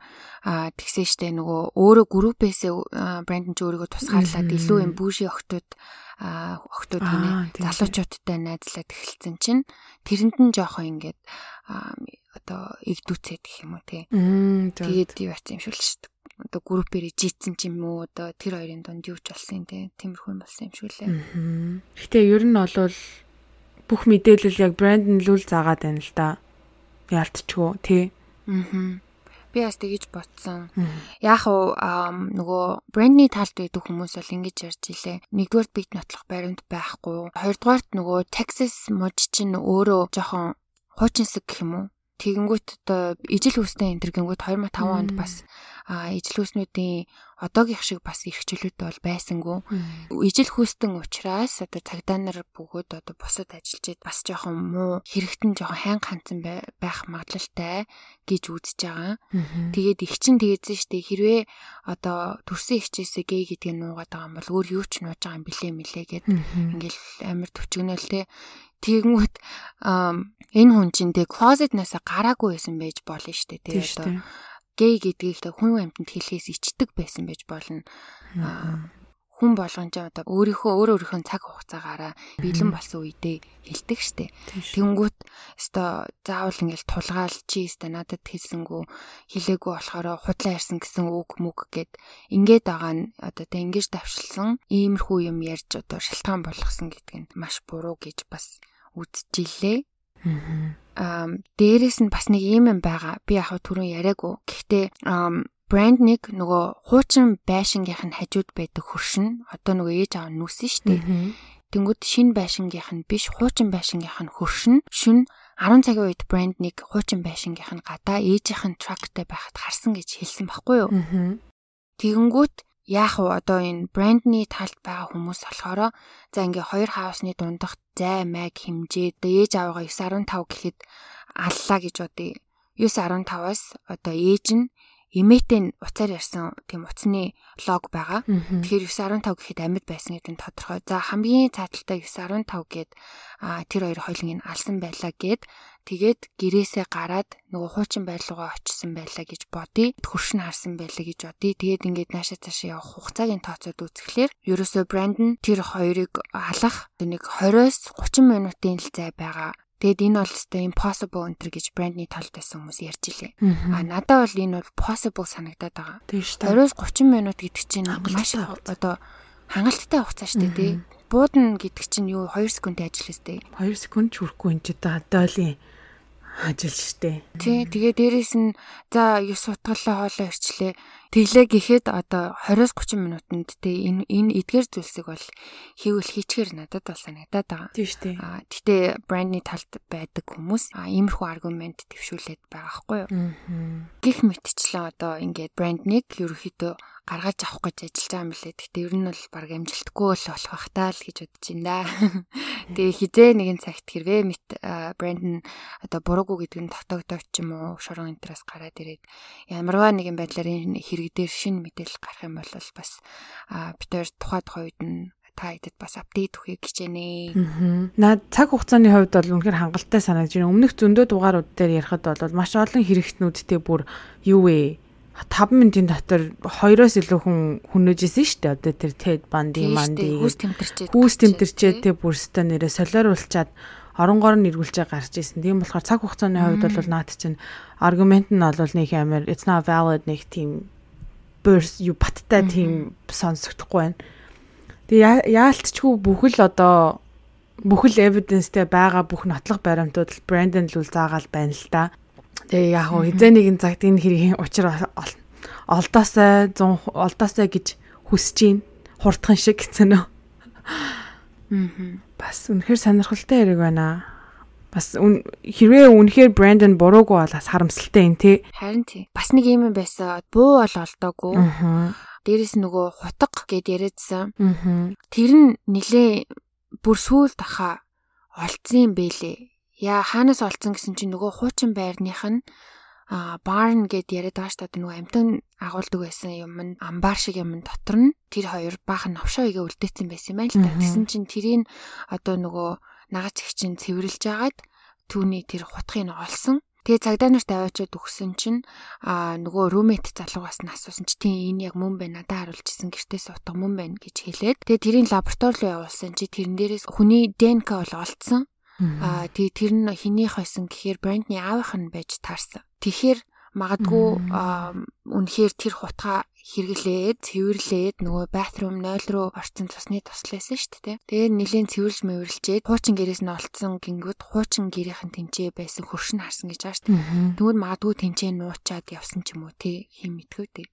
тэгсэн штэ нөгөө өөрөө группээсээ брэнд нь ч өөрийгөө тусгаарлаад илүү юм бүүши охтууд охтууд гинэ залуучуудтай найзлаад эхэлсэн чинь тэрэнд нь жоохон ингээд одоо игдүүцээд гэх юм уу те. Тэгээд юу яц юм шүл штэ одоо группээр жийцэн ч юм уу одоо тэр хоёрын дунд юу ч болсон те тиймэрхүү юм болсон юм шүү лээ. Гэтэ ер нь бол бүх мэдээлэл яг брэнд нь л үл заагаад байна л да. Яалтчгүй тий. Аа. Би бас тэгэж ботсон. Яг уу нөгөө брендний талд байдаг хүмүүс бол ингэж ярьж илээ. Нэгдүгээр бит нотлох баримт байхгүй. Хоёрдугаарт нөгөө Texas мужи чинь өөрөө жоохон хуучинсаг гэх юм уу? Тэгэнгүүт одоо ижил хүстэй энэ төр гингүүт 2005 онд бас ижил хүснүүдийн одоогийнх шиг бас эрхчлөлүүд бол байсангүй. Ижил хүүстэн учраас одоо цагдаа нар бөгөөд одоо бусад ажиллаж бас жоохон муу хэрэгтэн жоохон хайн ханцсан байх магадлалтай гэж үзэж байгаа. Тэгээд их чин тэгээдсэн штэ хэрвээ одоо төрсөн ихчээсээ гей гэдгийг нуугаад байгаа юм бол өөр юу ч нууж байгаа юм блэ мэлээ гэд. Ингээл амар төвчгнөлтэй. Тэгэнгүүт энэ хүн чинь тэг closet-наас гараагүй байсан байж болно штэ тэгээ одоо гей гэдгийг хүн амьтанд хэлхээс ичдэг байсан байж болно. хүн болгон ч одоо өөрийнхөө өөр өөрийнхөө цаг хугацаагаараа бэлэн болсон үедээ хэлдэг штэ. Тэнгүүт өстой заавал ингээл тулгаал чи өстой надад хэлсэнгүү хэлээгүй болохоор худлаа ярьсан гэсэн үг мүг гэд ингээд байгаа нь одоо тэ ингэж давшилсан иймэрхүү юм ярьж одоо шалтгаан болгосон гэдэг нь маш буруу гэж бас үзчихлээ. Аа дээрэс нь бас нэг юм юм байгаа. Би яг түрүүн яриаггүй. Гэхдээ брэнд нэг нөгөө хуучин байшингийнх нь хажууд байдаг хөршин одоо нөгөө ээж аав нүсэн штеп. Тэнгүүд шин байшингийнх нь биш хуучин байшингийнх нь хөршин шүн 10 цагийн үед брэнд нэг хуучин байшингийнх нь гадаа ээжийнх нь трактэй байхад харсан гэж хэлсэн байхгүй юу? Тэгэнгүүт яах вэ одоо энэ брендний талд байгаа хүмүүс болохоор за ингээ хоёр хаусны дундах зай майг хэмжээ ээж аваагаа 9.5 гэхэд аллаа гэж бодъё 9.15-аас одоо ээж нь эмээтэй уцаар ярьсан тийм утасны лог байгаа. Тэгэхээр 9.15 гэхэд амьд байсан гэдэг нь тодорхой. За хамгийн цааталтай 9.15 гээд тэр хоёр хоёлын алсан байлаа гээд тэгээд гэрээсээ гараад нөгөө хуучин байрлуугаа очисон байлаа гэж бодъё. Хөршин харсан байлаа гэж бодъё. Тэгээд ингээд наашаа цаашаа явах хугацааг нь тооцоод үзэхлээр ерөөсөө брэнд нь тэр хоёрыг алах нэг 20-оос 30 минутын л зай байгаа Тэгэд энэ бол өстой impossible enter гэж брендний талд байсан хүмүүс ярьж илээ. А надад бол энэ бол possible санагдаад байгаа. Тийм шүү дээ. 20-30 минут гэдэг чинь маш одоо хангалттай хугацаа шүү дээ тий. Буудна гэдэг чинь юу 2 секундын ажил өстэй. 2 секунд ч хүрэхгүй энэ ч одоо доолын ажил штэ. Тий, тэгээ дээрэс нь за 9 утгалаа хоолоо ирчлээ. Тэглээ гэхэд одоо 20-30 минутанд те энэ энэ эдгээр зүйлсийг бол хийвэл хийчихэр надад бол санагдаад байгаа. Тий штэ. Аа гэтээ брендний талд байдаг хүмүүс аа иймэрхүү аргумент төвшүүлээд байгаа байхгүй юу? Гэх мэтчлэн одоо ингээд брендник ерөөхдөө гаргаж авах гэж ажиллаж байгаа юм лээ. Гэтэ ер нь бол баг амжилтгүй л болох бах таа л гэж бодож байна. Тэгээ хизээ нэгэн цагт хэрвээ мэт брэнд нь одоо буруугүй гэдэг нь дотоогдоод ч юм уу шорон интерес гараад ирээд ямарваа нэгэн байдлаар энэ хэрэг дээр шинэ мэдээлэл гарах юм бол бас битээр тухай тухай үед нь та хэдэд бас апдейт гэж байна. Наад цаг хугацааны хувьд бол үнэхээр хангалттай санагдаж байна. Өмнөх зөндөө дугаарууд дээр ярихад бол маш олон хэрэгтнүүдтэй бүр юу вэ? 5 минутын дотор 2-оос илүү хүн хүнөөжсэн шүү дээ. Одоо тэр TED банди манди хүүс тэмтэрчээд хүүс тэмтэрчээд тэг бүрстэ нэрээ солиоруулчаад оронгоор нь эргүүлж гарч ирсэн. Тийм болохоор цаг хугацааны хувьд бол наад чинь аргумент нь бол нэг амар it's not valid нэг тийм burst you баттай тийм сонсогдохгүй байна. Тэгээ яалтчгүй бүхэл одоо бүхэл evidence-тэй байгаа бүх нотлох баримтууд Brandon л үл заагаал байна л да. Тэгээ яг хөө хизээ нэгэн цагт энэ хэргийн учир олдоосай 100 олдоосай гэж хүсэж гин хурдхан шиг гэсэн нөө. Аа. Бас үнэхээр сонирхолтой хэрэг байна. Бас хэрвээ үнэхээр Brandon буруугүй бол бас харамсалтай юм тий. Харин тий. Бас нэг юм байсан. Буу бол олдоогүй. Аа. Дээрээс нөгөө хутга гэд яриадсан. Аа. Тэр нь нилээ бүр сүулт аха олцсон юм бэлээ яа хаанаас олцсон гэсэн чинь нөгөө хуучин байрных нь а барн гэд яриад байгаа дээ нөгөө амтан агуулдаг байсан юм нь амбар шиг юм дотор нь тэр хоёр баахан новшоо игээ үлдээсэн байсан юм байна л та. Тэсэн чинь тэрийг одоо нөгөө нагач их чинь цэвэрлж агаад түүний тэр хутгийг олсон. Тэгээ цагдаа нарт аваачаад өгсөн чинь а нөгөө румет залуугаас нь асуусан чи тийм энэ яг мөн байна надад харуулж исэн гэртээс утга мөн байна гэж хэлээд тэгээ тэрийн лаборатори руу явуулсан чи тэрэн дээрээс хүний ДНК бол олцсон Аа тий тэр нь хинийх байсан гэхээр брендний аавынх нь байж таарсан. Тэгэхээр магадгүй үнэхээр тэр хутга хэрэглээд цэвэрлээд нөгөө bathroom 0 руу орсон цусны тослосон шүү дээ. Тэгээд нэлийн цэвэрлж мэвэрлжээд хуучин гэрээс нь олцсон гингүүд хуучин гэрийнхэн тэмцээ байсан хөршин харсан гэж байгаа шүү дээ. Тэгвэл магадгүй тэмцээ нуучаад явсан ч юм уу тий хэм мэдгүй тий.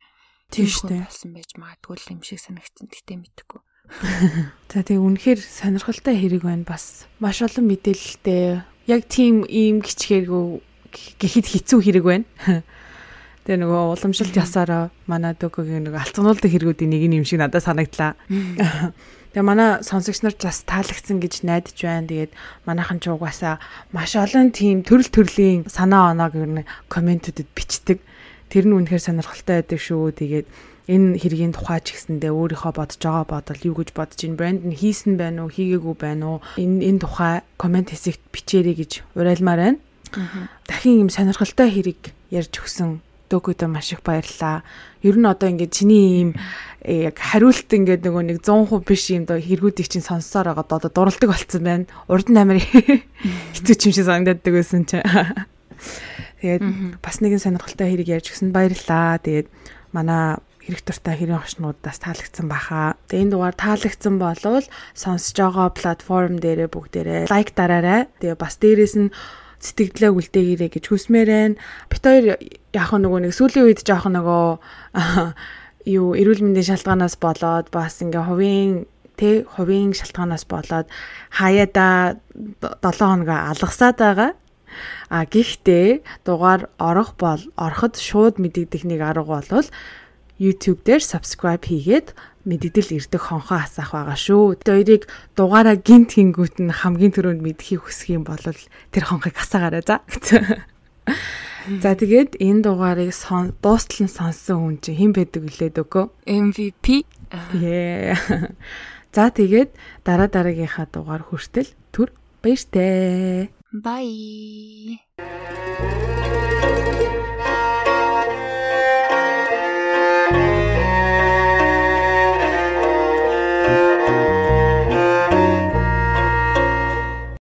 Тийм шүү дээ. болсон байж магадгүй юм шиг санагдсан. Гэтэ мэдгүй. За тэгээ үнэхээр сонирхолтой хэрэг байна бас. Маш олон мэдээлэлтэй. Яг тийм ийм гिचхээргүй гэхэд хэцүү хэрэг байна. Тэгээ нөгөө уламжлалт ясаараа манай дөгөгийн нөгөө алцгнуулдаг хэрэгүүдийн нэг юм шиг надад санагдлаа. Тэгээ манай сонсогч нар бас таалагдсан гэж найдаж байна. Тэгээд манайхан ч угаасаа маш олон тийм төрөл төрлийн санаа оноог ер нь комментүүдэд бичдэг. Тэр нь үнэхээр сонирхолтой байдаг шүү. Тэгээд энэ хэргийн тухай ч гэсэндээ өөрийнхөө бодож байгаа бодол юу гэж бодож ин брэнд нь хийсэн байна уу хийгээгүй байна уу энэ энэ тухай комент хэсэгт бичээрэй гэж уриалмаар байна. Дахин юм сонирхолтой хэрэг ярьж өгсөн дөөкөдөө маш их баярлаа. Ер нь одоо ингээд чиний ийм э, яг хариулт ингээд нөгөө нэг 100% биш юм доо хэрэгүүдийг чинь сонссоор байгаа одоо дуралдаг болцсон байна. Урд нь амар хэцүү юм шиг санагддаг байсан чинь. Тэгээд бас нэгэн сонирхолтой хэрэг ярьж өгсөнд баярлаа. Тэгээд манай хэрэг дуртай хэрийн хошнуудаас таалагдсан баха. Тэгээ энэ дугаар таалагдсан болвол сонсож байгаа платформ дээрээ бүгдээрээ лайк дараарай. Тэгээ бас дээрээс нь сэтгэлдээ үлдээгээрэй гэж хүсмээр байна. Бит хоёр яг нөгөө нэг сүүлийн үед жоох нөгөө юу эрүүл мэндийн шалтгаанаас болоод бас ингээ хувийн тэ хувийн шалтгаанаас болоод хаяада 7 хоногоо алгасаад байгаа. А гэхдээ дугаар орох бол ороход шууд мэдэгдэх нэг арга болвол YouTube дээр subscribe хийгээд мэддэл ирдэг хонхоо асаах байгаа шүү. Хоёрыг дугаараа гинт хингүүт нь хамгийн түрүүнд мэдхийг хүсэх юм бол тэр хонхыг асаагаарай за. За тэгээд энэ дугаарыг дуустал нь сонссон хүн чинь хэн байдаг вүлээд өгөө? MVP. Yeah. За тэгээд дараа дараагийнхаа дугаар хүртэл түр баяртай. Bye.